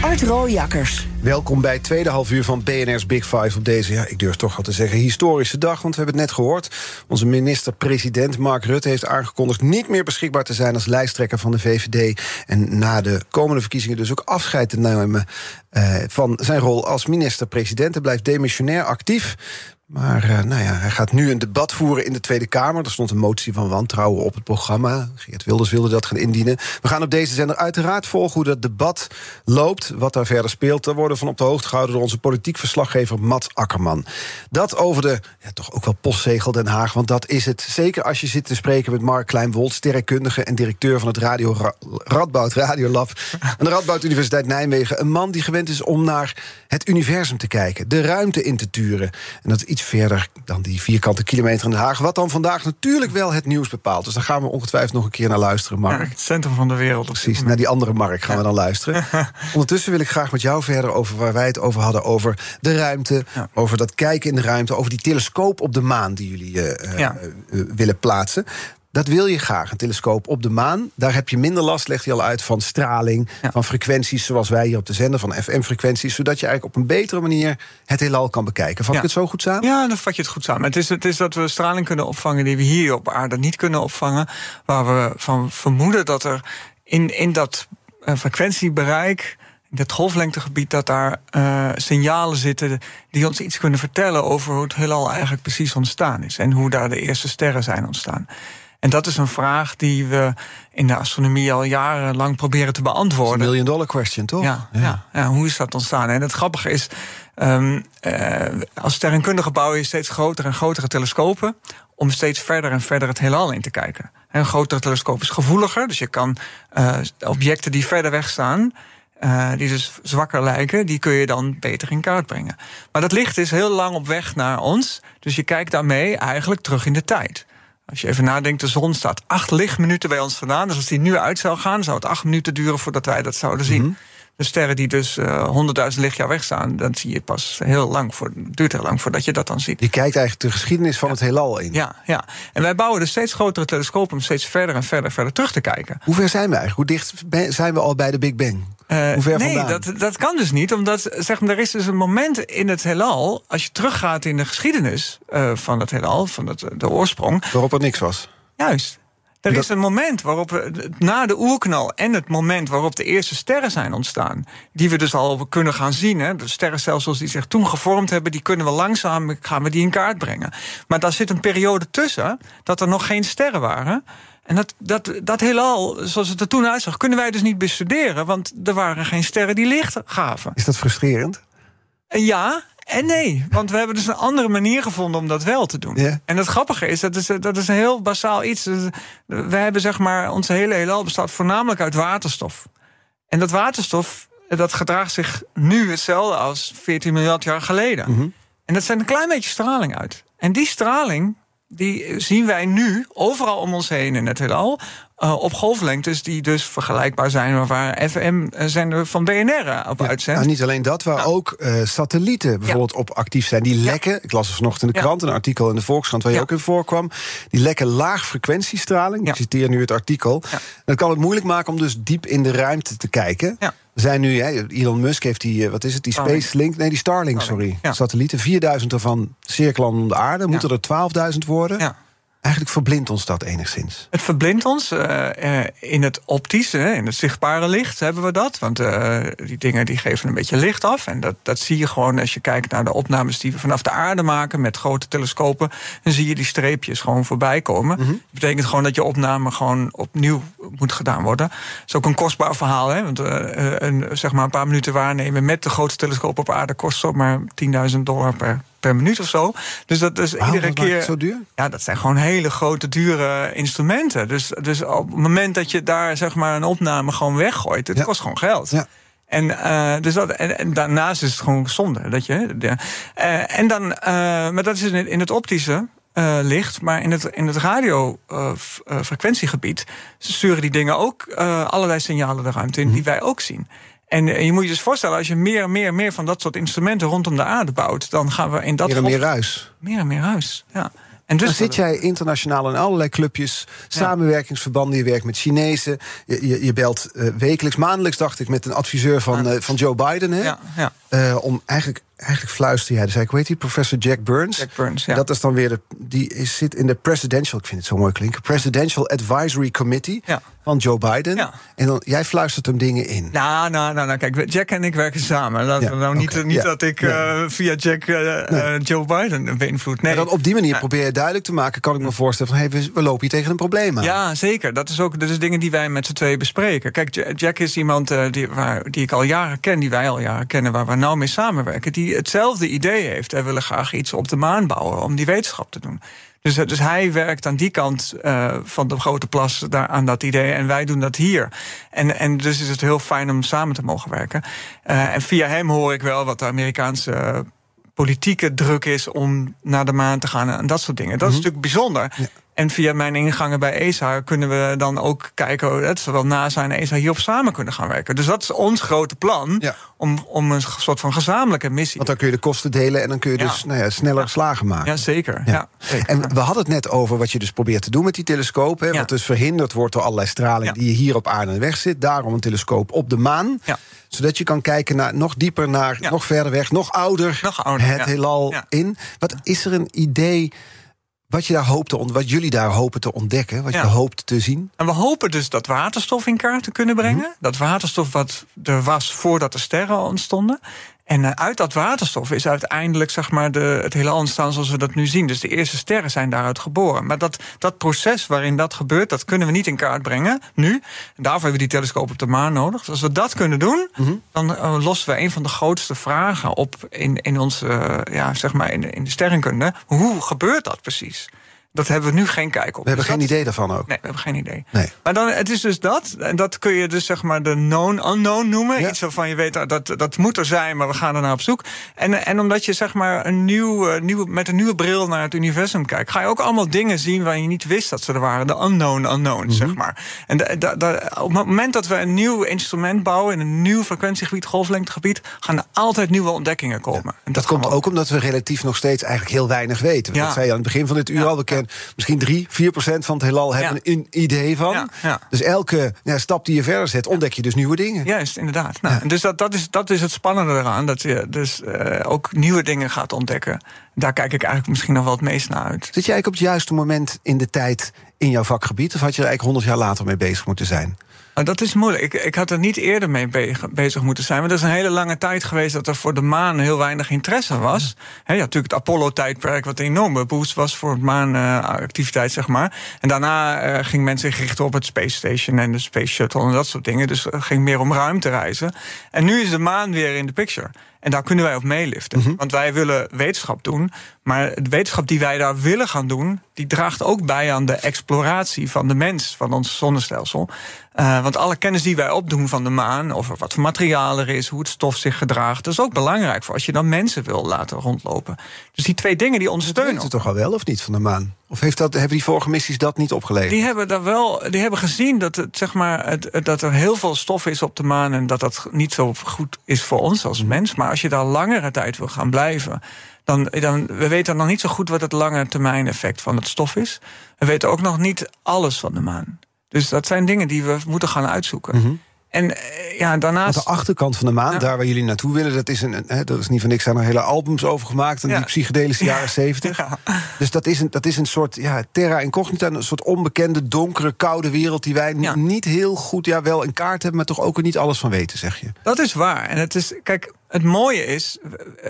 Art Rooijakkers. Welkom bij het tweede half uur van BNR's Big Five op deze, ja, ik durf toch wel te zeggen, historische dag. Want we hebben het net gehoord. Onze minister-president Mark Rutte heeft aangekondigd niet meer beschikbaar te zijn als lijsttrekker van de VVD. En na de komende verkiezingen dus ook afscheid te nemen uh, van zijn rol als minister-president. Hij blijft demissionair actief. Maar uh, nou ja, hij gaat nu een debat voeren in de Tweede Kamer. Er stond een motie van wantrouwen op het programma. Geert Wilders wilde dat gaan indienen. We gaan op deze zender uiteraard volgen hoe dat debat loopt. Wat daar verder speelt. Daar worden van op de hoogte gehouden door onze politiek verslaggever Mats Akkerman. Dat over de, ja, toch ook wel postzegel Den Haag. Want dat is het. Zeker als je zit te spreken met Mark Kleinwold, sterrenkundige en directeur van het Radio Ra Radboud Radiolab aan de Radboud Universiteit Nijmegen. Een man die gewend is om naar het universum te kijken, de ruimte in te turen. En dat iets verder dan die vierkante kilometer in Den Haag. Wat dan vandaag natuurlijk wel het nieuws bepaalt. Dus daar gaan we ongetwijfeld nog een keer naar luisteren, Mark. Ja, het centrum van de wereld. Precies, naar die andere Mark gaan we dan luisteren. Ondertussen wil ik graag met jou verder over waar wij het over hadden. Over de ruimte, over dat kijken in de ruimte. Over die telescoop op de maan die jullie uh, uh, willen plaatsen. Dat wil je graag, een telescoop op de maan. Daar heb je minder last, legt hij al uit, van straling, ja. van frequenties zoals wij hier op de zender, van FM-frequenties, zodat je eigenlijk op een betere manier het heelal kan bekijken. Vat ja. ik het zo goed samen? Ja, dan vat je het goed samen. Het is, het is dat we straling kunnen opvangen die we hier op aarde niet kunnen opvangen, waar we van vermoeden dat er in, in dat uh, frequentiebereik in dat golflengtegebied dat daar uh, signalen zitten die ons iets kunnen vertellen over hoe het heelal eigenlijk precies ontstaan is en hoe daar de eerste sterren zijn ontstaan. En dat is een vraag die we in de astronomie al jarenlang proberen te beantwoorden. Een million dollar question, toch? Ja, ja. ja, ja hoe is dat ontstaan? En het grappige is, um, uh, als sterrenkundige bouw je steeds grotere en grotere telescopen om steeds verder en verder het heelal in te kijken. Een grotere telescoop is gevoeliger, dus je kan uh, objecten die verder weg staan, uh, die dus zwakker lijken, die kun je dan beter in kaart brengen. Maar dat licht is heel lang op weg naar ons, dus je kijkt daarmee eigenlijk terug in de tijd. Als je even nadenkt, de zon staat acht lichtminuten bij ons vandaan. Dus als die nu uit zou gaan, zou het acht minuten duren voordat wij dat zouden zien. -hmm. De sterren die dus honderdduizend uh, lichtjaar weg staan, dan zie je pas heel lang voor. Het duurt heel lang voordat je dat dan ziet. Je kijkt eigenlijk de geschiedenis van ja. het heelal in. Ja, ja. En wij bouwen dus steeds grotere telescopen om steeds verder en verder, verder terug te kijken. Hoe ver zijn we eigenlijk? Hoe dicht zijn we al bij de Big Bang? Uh, Hoe ver nee, vandaan? dat, dat kan dus niet. Omdat zeg maar, er is dus een moment in het heelal. Als je teruggaat in de geschiedenis uh, van het heelal, van het, de oorsprong. Waarop er niks was. Juist. Er is een moment waarop, na de oerknal en het moment waarop de eerste sterren zijn ontstaan, die we dus al kunnen gaan zien, hè, de sterrenstelsels die zich toen gevormd hebben, die kunnen we langzaam gaan we die in kaart brengen. Maar daar zit een periode tussen dat er nog geen sterren waren. En dat, dat, dat heelal, zoals het er toen uitzag, kunnen wij dus niet bestuderen, want er waren geen sterren die licht gaven. Is dat frustrerend? Ja, en nee, want we hebben dus een andere manier gevonden om dat wel te doen. En het grappige is, dat is, dat is een heel basaal iets. We hebben zeg maar, onze hele heelal bestaat voornamelijk uit waterstof. En dat waterstof, dat gedraagt zich nu hetzelfde als 14 miljard jaar geleden. Mhm. En dat zijn een klein beetje straling uit. En die straling, die zien wij nu overal om ons heen in het heelal. Uh, op golflengtes die dus vergelijkbaar zijn... waar FM-zender van BNR op uitzendt. Nou, niet alleen dat, waar Ja. ook uh, satellieten bijvoorbeeld op actief zijn. Die lekken, ik las vanochtend in de Ja. krant... een artikel in de Volkskrant waar je Ja. ook in voorkwam... die lekken laagfrequentiestraling. Ja. Ik citeer nu het artikel. Ja. Dat kan het moeilijk maken om dus diep in de ruimte te kijken. Ja. Zijn nu, hè, Elon Musk heeft die, eh, wat is het, die Starlink. Space Link... nee, die Starlink, Starlink, sorry. ja. Satellieten, 4000 ervan cirkelen om de aarde. Moeten er 12.000 worden? Ja. Eigenlijk verblindt ons dat enigszins. Het verblindt ons eh, eh, in het optische, in het zichtbare licht hebben we dat. Want eh, die dingen die geven een beetje licht af. En dat, dat zie je gewoon als je kijkt naar de opnames die we vanaf de aarde maken met grote telescopen. Dan zie je die streepjes gewoon voorbij komen. Mhm. Dat betekent gewoon dat je opname gewoon opnieuw moet gedaan worden. Dat is ook een kostbaar verhaal. Hè? Want een, zeg maar een paar minuten waarnemen met de grote telescoop op aarde kost zomaar 10.000 dollar per, per minuut of zo. Dus dat is iedere keer. zo duur? Ja, dat zijn gewoon hele grote, dure instrumenten. Dus, dus op het moment dat je daar zeg maar een opname gewoon weggooit, het Ja. kost gewoon geld. Ja. En, eh, dus dat, en, en daarnaast is het gewoon zonde. Dat je, de, eh, en dan, eh, maar dat is in het, in het optische licht. Maar in het, in het radiofrequentiegebied sturen die dingen ook allerlei signalen de ruimte in Mhm. die wij ook zien. En, eh, je moet je dus voorstellen, als je meer en meer, meer van dat soort instrumenten rondom de aarde bouwt, dan gaan we in dat Meer en meer ruis. meer en meer huis. Ja. En dus Dan zit jij internationaal in allerlei clubjes, samenwerkingsverbanden. Je werkt met Chinezen. Je, je, je belt eh, wekelijks, maandelijks, dacht ik, met een adviseur van, eh, van Joe Biden. Hè? Ja, ja. Om eigenlijk, eigenlijk fluister jij. Dus zei ik, heet die? Professor Jack Burns. Jack Burns, ja. Dat is dan weer de. Die is, zit in de presidential, ik vind het zo mooi klinken. Presidential Advisory Committee Ja. van Joe Biden. Ja. En dan, jij fluistert hem dingen in. Nou, nou, nou, nou, kijk, Jack en ik werken samen. Laten we nou niet, dat ik eh, via Jack eh, eh, Joe Biden beïnvloed. Nee. Maar dan op die manier probeer je duidelijk te maken, kan ik me voorstellen, van hey, we, we lopen hier tegen een probleem aan. Ja, zeker. Dat is ook dat is dingen die wij met z'n tweeën bespreken. Kijk, Ja- Jack is iemand die, waar, die ik al jaren ken, die wij al jaren kennen, waar we nou mee samenwerken, die hetzelfde idee heeft. Wij willen graag iets op de maan bouwen om die wetenschap te doen. Dus, eh, dus hij werkt aan die kant eh, van de grote plas daar, aan dat idee. En wij doen dat hier. En, en dus is het heel fijn om samen te mogen werken. Eh, en via hem hoor ik wel wat de Amerikaanse politieke druk is om naar de maan te gaan en dat soort dingen. Dat is natuurlijk bijzonder. En via mijn ingangen bij ESA kunnen we dan ook kijken hoe het zowel NASA en ESA hierop samen kunnen gaan werken. Dus dat is ons grote plan Ja. om, om een soort van gezamenlijke missie. Want dan kun je de kosten delen en dan kun je Ja. dus nou ja, sneller slagen maken. Ja, zeker. Ja. Zeker. En we hadden het net over wat je dus probeert te doen met die telescoop. Hè. Wat dus verhinderd wordt door allerlei straling die je hier op aarde weg zit. Daarom een telescoop op de maan. Zodat je kan kijken naar nog dieper naar, nog verder weg, nog ouder. Nog ouder, het heelal in. Wat is er een idee wat, je daar hoopt te wat jullie daar hopen te ontdekken? Wat Ja. je hoopt te zien? En we hopen dus dat waterstof in kaart te kunnen brengen. Mhm. Dat waterstof wat er was voordat de sterren ontstonden. En eh, uit dat waterstof is uiteindelijk zeg maar, de, het hele ontstaan zoals we dat nu zien. Dus de eerste sterren zijn daaruit geboren. Maar dat, dat proces waarin dat gebeurt, dat kunnen we niet in kaart brengen nu. En daarvoor hebben we die telescoop op de maan nodig. Dus als we dat kunnen doen, Mhm. dan eh, lossen we een van de grootste vragen op in, in onze, eh, ja, zeg maar in, in de sterrenkunde. Hoe gebeurt dat precies? Dat hebben we nu geen kijk op. We hebben Dus geen dat- idee daarvan ook. Nee, we hebben geen idee. Nee. Maar dan, het is dus dat. En dat kun je dus zeg maar de known unknown noemen. Ja. Iets waarvan je weet, ah, dat, dat moet er zijn, maar we gaan er naar op zoek. En, en omdat je zeg maar een nieuw, eh, nieuwe, met een nieuwe bril naar het universum kijkt... ga je ook allemaal dingen zien waar je niet wist dat ze er waren. De unknown unknown, Mhm. zeg maar. En op het moment dat we een nieuw instrument bouwen... in een nieuw frequentiegebied, golflengtegebied... gaan er altijd nieuwe ontdekkingen komen. En Dat komt ook omdat we relatief nog steeds eigenlijk heel weinig weten. Ja. Dat zei je aan het begin van dit uur al. We misschien 3, 4 procent van het heelal hebben een idee van. Dus elke ja, stap die je verder zet, ontdek je dus nieuwe dingen. Juist, inderdaad. Nou, Dus dat, dat, is, dat is het spannende eraan. Dat je dus eh, ook nieuwe dingen gaat ontdekken. Daar kijk ik eigenlijk misschien nog wel het meest naar uit. Zit je eigenlijk op het juiste moment in de tijd in jouw vakgebied? Of had je er eigenlijk 100 jaar later mee bezig moeten zijn? Nou, dat is moeilijk. Ik, ik had er niet eerder mee be- bezig moeten zijn. Maar er is een hele lange tijd geweest dat er voor de maan heel weinig interesse was. He, ja, natuurlijk het Apollo-tijdperk, wat een enorme boost was voor maanactiviteit, zeg maar. En daarna eh, ging men zich richten op het Space Station en de Space Shuttle en dat soort dingen. Dus het ging meer om ruimtereizen. En nu is de maan weer in de picture. En daar kunnen wij op meeliften. Want wij willen wetenschap doen. Maar de wetenschap die wij daar willen gaan doen, die draagt ook bij aan de exploratie van de mens, van ons zonnestelsel. Eh, want alle kennis die wij opdoen van de maan, over wat voor materiaal er is, hoe het stof zich gedraagt, dat is ook belangrijk voor als je dan mensen wil laten rondlopen. Dus die twee dingen die ondersteunen. Weet het toch al wel of niet van de maan? Of heeft dat, hebben die vorige missies dat niet opgeleverd? Die hebben daar wel, die hebben gezien dat, het, zeg maar, het, het- dat er heel veel stof is op de maan en dat dat niet zo goed is voor ons als mens. Maar als je daar langere tijd wil gaan blijven, dan, dan we weten nog niet zo goed wat het lange termijn effect van het stof is. We weten ook nog niet alles van de maan. Dus dat zijn dingen die we moeten gaan uitzoeken. En eh, ja, Want daarnaast. de achterkant van de maan, Ja. daar waar jullie naartoe willen, dat is, een, hè, dat is niet van niks. zijn er hele albums over gemaakt. En Ja. die psychedelische jaren zeventig. Ja. Dus dat is, een, dat is een soort ja, terra incognita, een soort onbekende, donkere, koude wereld die wij niet heel goed, ja, wel in kaart hebben, maar toch ook er niet alles van weten, zeg je. Dat is waar. En het is, kijk, het mooie is,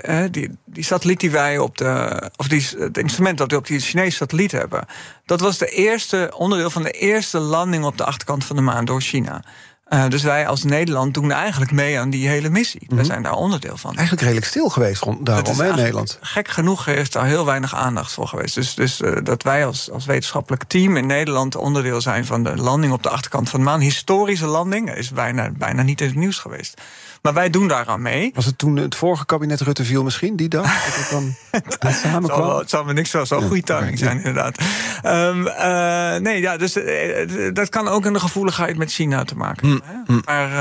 eh, die, die satelliet die wij op de. of die, het instrument dat we op die Chinese satelliet hebben. dat was de eerste onderdeel van de eerste landing op de achterkant van de maan door China. Eh, dus wij als Nederland doen eigenlijk mee aan die hele missie. We zijn daar onderdeel van. Eigenlijk redelijk stil geweest daarom, in Nederland. Gek genoeg is daar heel weinig aandacht voor geweest. Dus, dus eh, dat wij als, als wetenschappelijk team in Nederland onderdeel zijn van de landing op de achterkant van de maan. Historische landing is bijna, bijna niet in het nieuws geweest. Maar wij doen daaraan mee. Was het toen het vorige kabinet Rutte viel misschien, die dag? Dat het dan net Het zal, het me niks wel zo'n goede timing zijn, inderdaad. Ehm, eh, nee, ja, dus eh, dat kan ook een gevoeligheid met China te maken hebben. hè. Maar,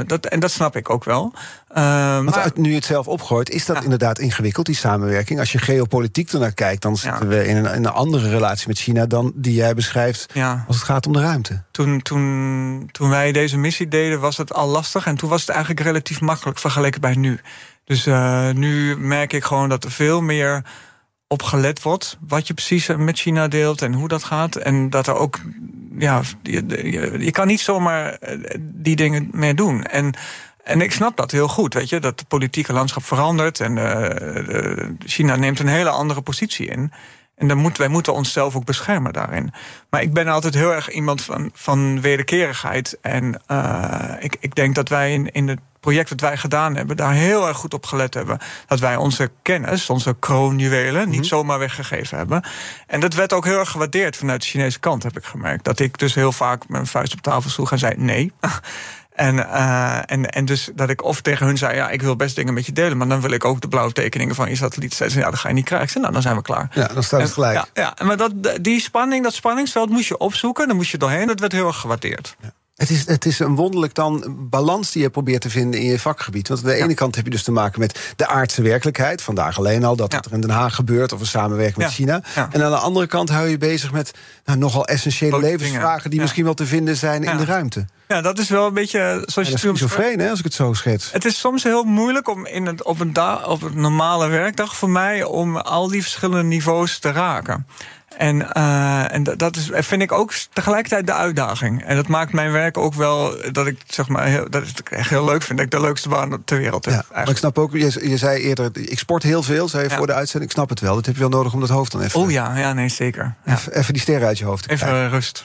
eh, dat, en dat snap ik ook wel. Ehm, Want maar, uit, nu je het zelf opgooit, is dat Ja. inderdaad ingewikkeld, die samenwerking. Als je geopolitiek ernaar kijkt, dan zitten we in een, in een andere relatie met China dan die jij beschrijft ja, als het gaat om de ruimte. toen, toen, toen wij deze missie deden, was het al lastig. En toen was het eigenlijk relatief makkelijk vergeleken bij nu. Dus eh, nu merk ik gewoon dat er veel meer op gelet wordt. Wat je precies met China deelt en hoe dat gaat. En dat er ook. Ja, je, je, je kan niet zomaar eh, die dingen meer doen. En. En ik snap dat heel goed, weet je, dat het politieke landschap verandert en eh, eh, China neemt een hele andere positie in. En dan moet, wij moeten onszelf ook beschermen daarin. Maar ik ben altijd heel erg iemand van, van wederkerigheid. En eh, ik, ik denk dat wij in, in het project dat wij gedaan hebben, daar heel erg goed op gelet hebben. Dat wij onze kennis, onze kroonjuwelen, niet zomaar weggegeven hebben. En dat werd ook heel erg gewaardeerd vanuit de Chinese kant, heb ik gemerkt. Dat ik dus heel vaak mijn vuist op tafel sloeg en zei nee. En, eh, en, en dus dat ik of tegen hun zei: Ja, ik wil best dingen met je delen, maar dan wil ik ook de blauwe tekeningen van je satelliet. Ze: Ja, dat ga je niet krijgen. Zei, Nou, dan zijn we klaar. Ja, dan staat het gelijk. Ja, ja, maar dat, die spanning, dat spanningsveld moest je opzoeken. Dan moest je doorheen. Dat werd heel erg gewaardeerd. Het is, het is een wonderlijk dan balans die je probeert te vinden in je vakgebied. Want aan de ene kant heb je dus te maken met de aardse werkelijkheid. Vandaag alleen al dat Ja. het er in Den Haag gebeurt of een samenwerking met Ja. China. En aan de andere kant hou je bezig met nou, nogal essentiële levensvragen die dingen. Misschien wel te vinden zijn in de ruimte. Ja, dat is wel een beetje zoals je schizofreen, hè, als ik het zo schets. Het is soms heel moeilijk om in het, op, een op een normale werkdag voor mij om al die verschillende niveaus te raken. En, eh, en dat- is, vind ik ook tegelijkertijd de uitdaging. En dat maakt mijn werk ook wel dat ik zeg maar heel, dat ik echt heel leuk vind. Dat ik de leukste baan ter wereld heb. Ja, maar ik snap ook, je, je zei eerder, ik sport heel veel, zei je Ja. voor de uitzending. Ik snap het wel, dat heb je wel nodig om dat hoofd dan even, Oh ja, ja, nee, zeker. Ja. even, even die sterren uit je hoofd te krijgen. Even rust.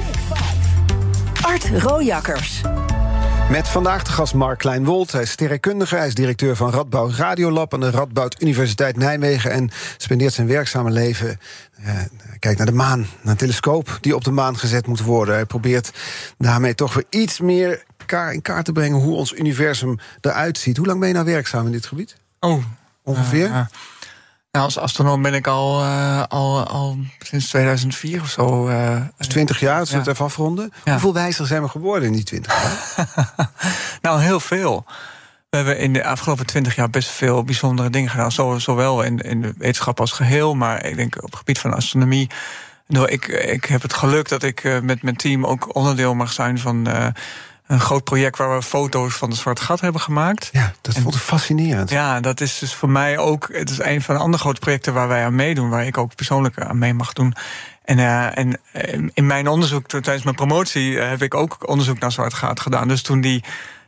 Art Rojakkers. Met vandaag de gast Mark Kleinwold. Hij is sterrenkundige, hij is directeur van Radboud Radiolab... aan de Radboud Universiteit Nijmegen... en spendeert zijn werkzame leven... Uh, kijkt naar de maan, naar een telescoop die op de maan gezet moet worden. Hij probeert daarmee toch weer iets meer in kaart te brengen... hoe ons universum eruit ziet. Hoe lang ben je nou werkzaam in dit gebied? Oh, Ongeveer? Uh, nou, als astronoom ben ik al, uh, al, al sinds 2004 of zo. Uh, dus 20 jaar, als we het even afronden. Ja. Hoeveel wijzer zijn we geworden in die 20 jaar? nou, heel veel. We hebben in de afgelopen 20 jaar best veel bijzondere dingen gedaan. Zo, zowel in, in de wetenschap als geheel, maar ik denk op het gebied van astronomie. Nou, ik, ik heb het geluk dat ik uh, met mijn team ook onderdeel mag zijn van een groot project waar we foto's van de zwarte gat hebben gemaakt. Ja, dat vond ik fascinerend. Ja, dat is dus voor mij ook. Het is een van de andere grote projecten waar wij aan meedoen, waar ik ook persoonlijk aan mee mag doen. En, uh, en in mijn onderzoek, tijdens mijn promotie, heb ik ook onderzoek naar zwarte gat gedaan. Dus toen die,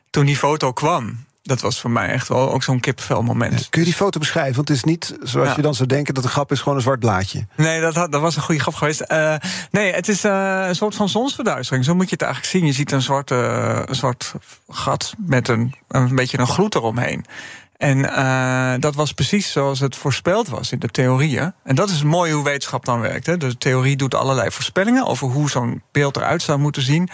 toen die foto kwam, dat was voor mij echt wel ook zo'n kipvelmoment. Ja, kun je die foto beschrijven? Want het is niet zoals ja. je dan zou denken dat een grap is gewoon een zwart blaadje. Nee, dat, dat was een goede grap geweest. Uh, nee, het is uh, een soort van zonsverduistering. Zo moet je het eigenlijk zien. Je ziet een zwart, uh, een zwart gat met een, een beetje een gloed eromheen. En uh, dat was precies zoals het voorspeld was in de theorieën. En dat is mooi hoe wetenschap dan werkt. Hè? De theorie doet allerlei voorspellingen over hoe zo'n beeld eruit zou moeten zien.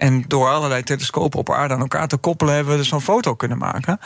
En door allerlei telescopen op aarde aan elkaar te koppelen, hebben we dus zo'n foto kunnen maken.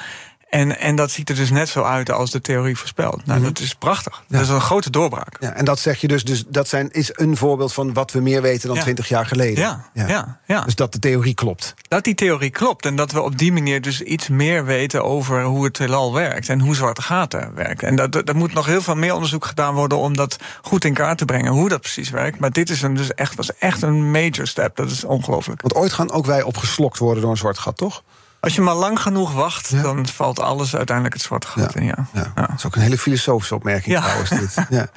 En, en dat ziet er dus net zo uit als de theorie voorspelt. Nou, dat is prachtig. Ja. Dat is een grote doorbraak. Ja, en dat zeg je dus, dus dat zijn, is een voorbeeld van wat we meer weten dan twintig jaar geleden. Ja, ja. Ja, Dus dat de theorie klopt. Dat die theorie klopt. En dat we op die manier dus iets meer weten over hoe het heelal werkt. En hoe zwarte gaten werken. En dat, er moet nog heel veel meer onderzoek gedaan worden om dat goed in kaart te brengen. Hoe dat precies werkt. Maar dit is een, dus echt, was echt een major step. Dat is ongelooflijk. Want ooit gaan ook wij opgeslokt worden door een zwart gat, toch? Als je maar lang genoeg wacht, ja. dan valt alles uiteindelijk het zwarte gat ja. in. Ja. Ja. Dat is ook een hele filosofische opmerking trouwens. Dit. Ja.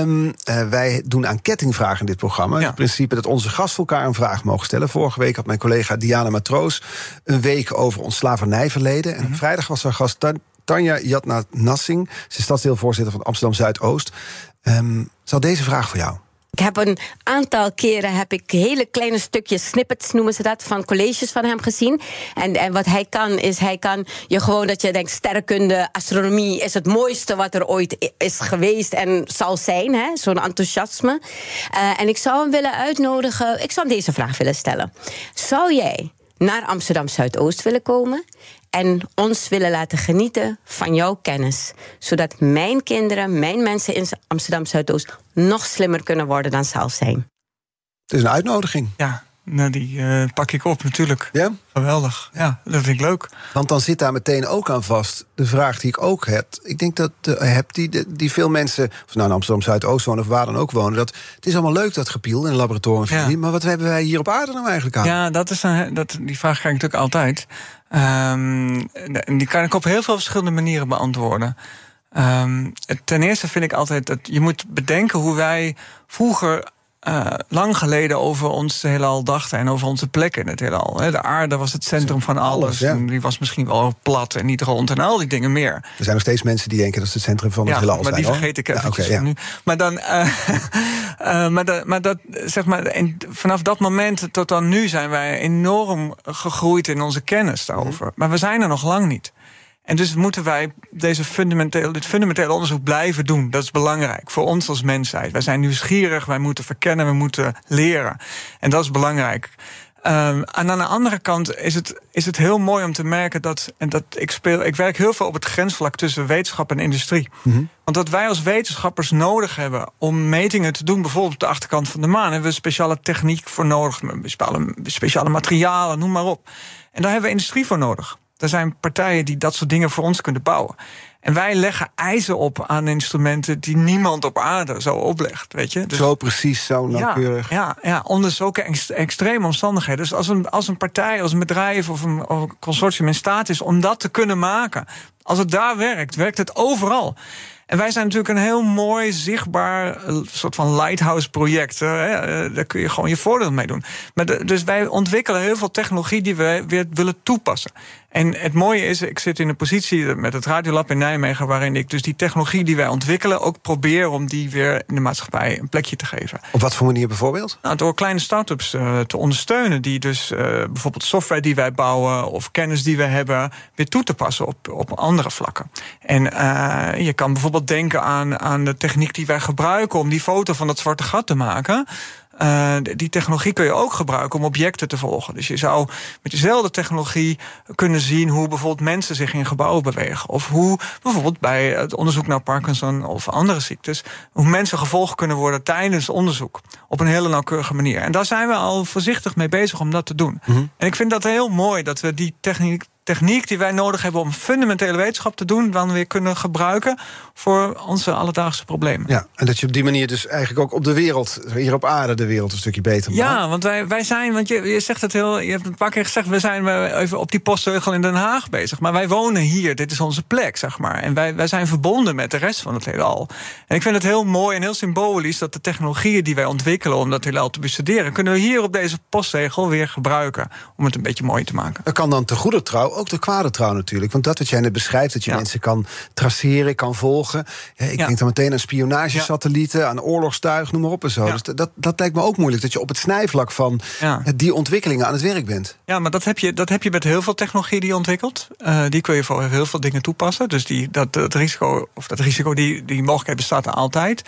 Um, uh, wij doen aan kettingvragen in dit programma. Het principe dat onze gasten elkaar een vraag mogen stellen. Vorige week had mijn collega Diana Matroos een week over ons slavernijverleden. En mm -hmm. vrijdag was haar gast Tanja Jatna Nassing. Ze is stadsdeelvoorzitter van Amsterdam Zuidoost. Um, zal deze vraag voor jou? Ik heb een aantal keren heb ik hele kleine stukjes, snippets noemen ze dat, van colleges van hem gezien. En, en wat hij kan, is hij kan je gewoon dat je denkt, sterrenkunde, astronomie is het mooiste wat er ooit is geweest en zal zijn. Zo'n enthousiasme. Uh, en ik zou hem willen uitnodigen, ik zou hem deze vraag willen stellen. Zou jij naar Amsterdam Zuidoost willen komen? En ons willen laten genieten van jouw kennis. Zodat mijn kinderen, mijn mensen in Amsterdam Zuidoost nog slimmer kunnen worden dan zelf zijn. Het is een uitnodiging. Ja, nou, die uh, pak ik op natuurlijk. Ja? Geweldig. Ja, dat vind ik leuk. Want dan zit daar meteen ook aan vast de vraag die ik ook heb. Ik denk dat uh, heb die, die veel mensen, of nou in Amsterdam Zuidoost wonen of waar dan ook wonen, dat het is allemaal leuk dat gepiel in een laboratorium. Ja. Maar wat hebben wij hier op aarde nou eigenlijk aan? Ja, dat is een, dat, die vraag krijg ik natuurlijk altijd. Um, die kan ik op heel veel verschillende manieren beantwoorden. Um, ten eerste vind ik altijd dat je moet bedenken hoe wij vroeger uh, lang geleden over ons heelal dachten en over onze plekken in het heelal. De aarde was het centrum van alles. alles ja. Die was misschien wel plat en niet rond en al die dingen meer. Er zijn nog steeds mensen die denken dat het het centrum van het ja, heelal maar die vergeet ik even ja, okay, ja. nu. Maar dan, uh, uh, maar, dat, maar dat, zeg maar, en vanaf dat moment tot dan nu zijn wij enorm gegroeid in onze kennis daarover. Mm. Maar we zijn er nog lang niet. En dus moeten wij deze fundamentele, dit fundamentele onderzoek blijven doen. Dat is belangrijk voor ons als mensheid. Wij zijn nieuwsgierig, wij moeten verkennen, we moeten leren. En dat is belangrijk. Um, en aan de andere kant is het, is het heel mooi om te merken dat. En dat ik, speel, ik werk heel veel op het grensvlak tussen wetenschap en industrie. Mhm. Want wat wij als wetenschappers nodig hebben om metingen te doen, bijvoorbeeld op de achterkant van de maan, hebben we speciale techniek voor nodig, speciale, speciale materialen, noem maar op. En daar hebben we industrie voor nodig. Er zijn partijen die dat soort dingen voor ons kunnen bouwen. En wij leggen eisen op aan instrumenten die niemand op aarde zo oplegt. Weet je? Dus, zo precies, zo nauwkeurig. Ja, ja, ja onder zulke extreme omstandigheden. Dus als een, als een partij, als een bedrijf of een, of een consortium in staat is om dat te kunnen maken, als het daar werkt, werkt het overal. En wij zijn natuurlijk een heel mooi, zichtbaar eh, soort van lighthouse-project. Eh, daar kun je gewoon je voordeel mee doen. Maar dus wij ontwikkelen heel veel technologie die we weer willen toepassen. En het mooie is, ik zit in een positie met het Radiolab in Nijmegen, waarin ik dus die technologie die wij ontwikkelen ook probeer om die weer in de maatschappij een plekje te geven. Op wat voor manier bijvoorbeeld? Nou, door kleine start-ups uh, te ondersteunen, die dus uh, bijvoorbeeld software die wij bouwen of kennis die we hebben, weer toe te passen op, op andere vlakken. En uh, je kan bijvoorbeeld denken aan, aan de techniek die wij gebruiken om die foto van dat zwarte gat te maken. Uh, die technologie kun je ook gebruiken om objecten te volgen. Dus je zou met dezelfde technologie kunnen zien hoe bijvoorbeeld mensen zich in gebouwen bewegen. Of hoe bijvoorbeeld bij het onderzoek naar Parkinson of andere ziektes, hoe mensen gevolgd kunnen worden tijdens onderzoek. Op een hele nauwkeurige manier. En daar zijn we al voorzichtig mee bezig om dat te doen. Mhm. En ik vind dat heel mooi dat we die techniek techniek die wij nodig hebben om fundamentele wetenschap te doen, dan weer kunnen gebruiken voor onze alledaagse problemen. Ja, en dat je op die manier dus eigenlijk ook op de wereld, hier op aarde, de wereld een stukje beter maakt. Ja, want wij, wij zijn, want je, je zegt het heel, je hebt een paar keer gezegd, we zijn even op die postzeugel in Den Haag bezig. Maar wij wonen hier, dit is onze plek, zeg maar. En wij, wij zijn verbonden met de rest van het heelal. En ik vind het heel mooi en heel symbolisch dat de technologieën die wij ontwikkelen om dat heelal te bestuderen, kunnen we hier op deze postzegel weer gebruiken om het een beetje mooi te maken. Dat kan dan te goede trouw ook de kwade trouw natuurlijk. Want dat wat jij net beschrijft, dat je mensen kan traceren, kan volgen. Ja, ik denk dan meteen aan spionagesatellieten, aan oorlogstuig, noem maar op en zo. Dus dat, dat lijkt me ook moeilijk, dat je op het snijvlak van die ontwikkelingen aan het werk bent. Ja, maar dat heb je, dat heb je met heel veel technologie die je ontwikkelt. Uh, die kun je voor heel veel dingen toepassen. Dus die, dat, dat risico, of dat risico, die, die mogelijkheid bestaat er altijd.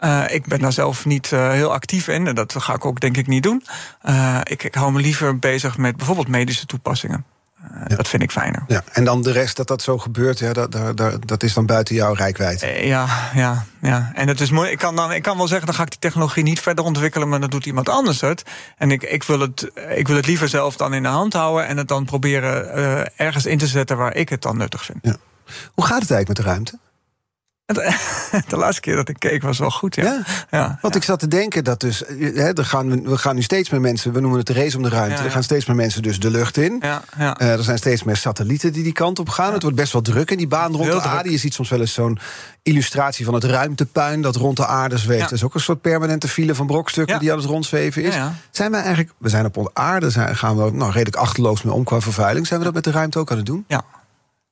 Uh, ik ben daar zelf niet uh, heel actief in en dat ga ik ook denk ik niet doen. Uh, ik, ik hou me liever bezig met bijvoorbeeld medische toepassingen. Ja. Dat vind ik fijner. Ja. En dan de rest dat dat zo gebeurt, ja, dat, dat, dat is dan buiten jouw rijkwijd. Ja, ja, ja. En het is mooi. Ik kan, dan, ik kan wel zeggen, dan ga ik die technologie niet verder ontwikkelen, maar dan doet iemand anders het. En ik, ik, wil, het, ik wil het liever zelf dan in de hand houden en het dan proberen uh, ergens in te zetten waar ik het dan nuttig vind. Ja. Hoe gaat het eigenlijk met de ruimte? De laatste keer dat ik keek was wel goed, ja. ja. ja Want ik zat te denken dat dus... Hè, er gaan, we, we gaan nu steeds meer mensen... we noemen het de race om de ruimte. Er gaan steeds meer mensen dus de lucht in. Ja, ja. Uh, er zijn steeds meer satellieten die die kant op gaan. Het wordt best wel druk in die baan rond Heel de druk. aarde. Je ziet soms wel eens zo'n illustratie van het ruimtepuin... dat rond de aarde zweeft. Dat is ook een soort permanente file van brokstukken... Die aan het rondzweven is. Zijn wij eigenlijk... We zijn op onze aarde, zijn, gaan we nou, redelijk achterloos mee om qua vervuiling. Zijn we dat met de ruimte ook aan het doen? Ja.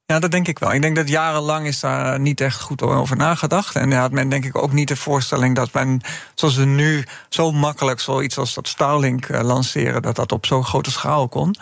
Ja, dat denk ik wel. Ik denk dat jarenlang is daar niet echt goed over nagedacht. En had men denk ik ook niet de voorstelling dat men, zoals we nu zo makkelijk zoiets als dat Starlink uh, lanceren, dat dat op zo'n grote schaal kon.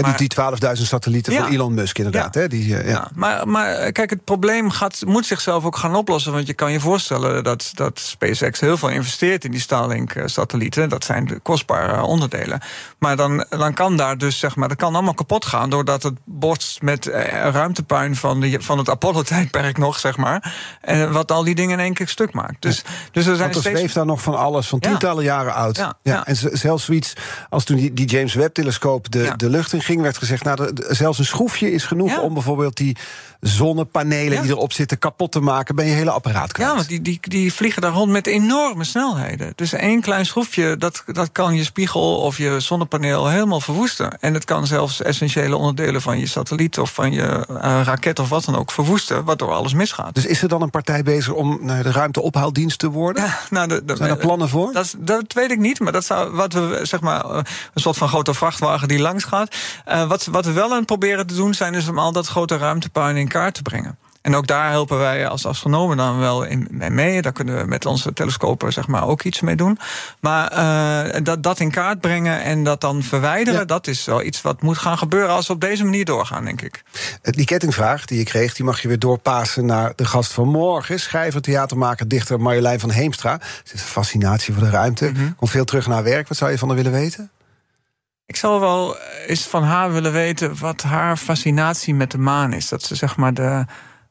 He, Maar- die, die 12.000 satellieten Ja. van Elon Musk inderdaad. Ja. Hè, die, eh, ja. Ja, maar, maar eh, kijk, het probleem gaat, moet zichzelf ook gaan oplossen. Want je kan je voorstellen dat, dat SpaceX heel veel investeert in die Starlink-satellieten. Dat zijn de kostbare onderdelen. Maar dan, dan kan daar dus, zeg maar, dat kan allemaal kapot gaan. doordat het botst met eh, ruimtepuin van, de, van het Apollo-tijdperk nog, zeg maar. En wat al die dingen in één keer stuk maakt. Dus, dus er zijn Want er steeds. zweeft daar nog van alles, van tientallen jaren oud. Ja. En zelfs zoiets als toen die, die James Webb-telescoop de, de lucht in ging... werd gezegd, nou, zelfs een schroefje is genoeg... Ja. om bijvoorbeeld die zonnepanelen Ja. die erop zitten kapot te maken... ben je hele apparaat kwijt. Ja, want die, die, die vliegen daar rond met enorme snelheden. Dus één klein schroefje, dat, dat kan je spiegel of je zonnepaneel helemaal verwoesten. En het kan zelfs essentiële onderdelen van je satelliet of van je eh, raket of wat dan ook verwoesten, waardoor alles misgaat. Dus is er dan een partij bezig om naar de ruimteophaaldienst te worden? Ja, nou, de, de- Zijn er plannen voor? Dat, dat weet ik niet, maar dat zou wat we zeg maar eh, een soort van grote vrachtwagen die langs gaat. Eh, wat, wat we wel aan het proberen te doen zijn, is om al dat grote ruimtepuin in kaart te brengen. En ook daar helpen wij als astronomen dan wel in, mee. Daar kunnen we met onze telescopen zeg maar, ook iets mee doen. Maar eh, dat, dat in kaart brengen en dat dan verwijderen... Ja. dat is wel iets wat moet gaan gebeuren als we op deze manier doorgaan, denk ik. Die kettingvraag die je kreeg, die mag je weer doorpassen naar de gast van morgen. Schrijver, theatermaker, dichter Marjolein van Heemstra. Ze is een fascinatie voor de ruimte. Mhm. Komt veel terug naar werk. Wat zou je van haar willen weten? Ik zou wel eens van haar willen weten wat haar fascinatie met de maan is. Dat ze zeg maar de,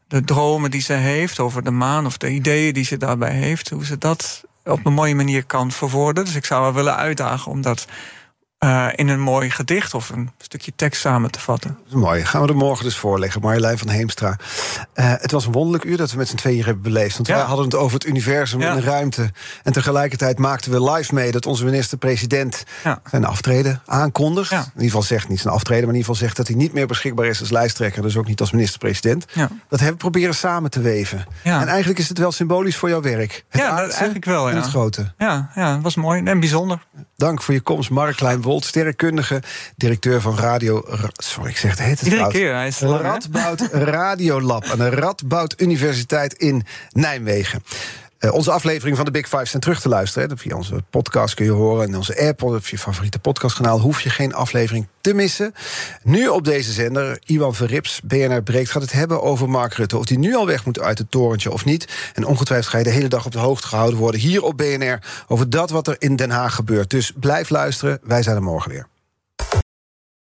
de dromen die ze heeft over de maan of de ideeën die ze daarbij heeft, hoe ze dat op een mooie manier kan verwoorden. Dus ik zou haar willen uitdagen om dat uh, in een mooi gedicht of een stukje tekst samen te vatten. mooi. Gaan we er morgen dus voorleggen. Marjolein van Heemstra. Uh, het was een wonderlijk uur dat we met z'n tweeën hebben beleefd. Want ja. wij hadden het over het universum en de ruimte. En tegelijkertijd maakten we live mee dat onze minister-president ja. zijn aftreden aankondigt. In ieder geval zegt niet zijn aftreden, maar in ieder geval zegt dat hij niet meer beschikbaar is als lijsttrekker. Dus ook niet als minister-president. Dat hebben we proberen samen te weven. En eigenlijk is het wel symbolisch voor jouw werk. Het ja, eigenlijk wel. Ja. het grote. Ja, ja, het was mooi en bijzonder. Dank voor je komst, Mark Klein-Wolt, sterrenkundige, directeur van Radio. Sorry, ik zeg het heet het Iedere keer, hij is Radboud Radiolab aan de Radboud Universiteit in Nijmegen. Uh, onze aflevering van de Big Five zijn terug te luisteren. Via onze podcast kun je horen. En onze app of je favoriete podcastkanaal hoef je geen aflevering te missen. Nu op deze zender, Iwan Verrips, BNR Breekt, gaat het hebben over Mark Rutte. Of hij nu al weg moet uit het torentje of niet. En ongetwijfeld ga je de hele dag op de hoogte gehouden worden hier op BNR over dat wat er in Den Haag gebeurt. Dus blijf luisteren. Wij zijn er morgen weer.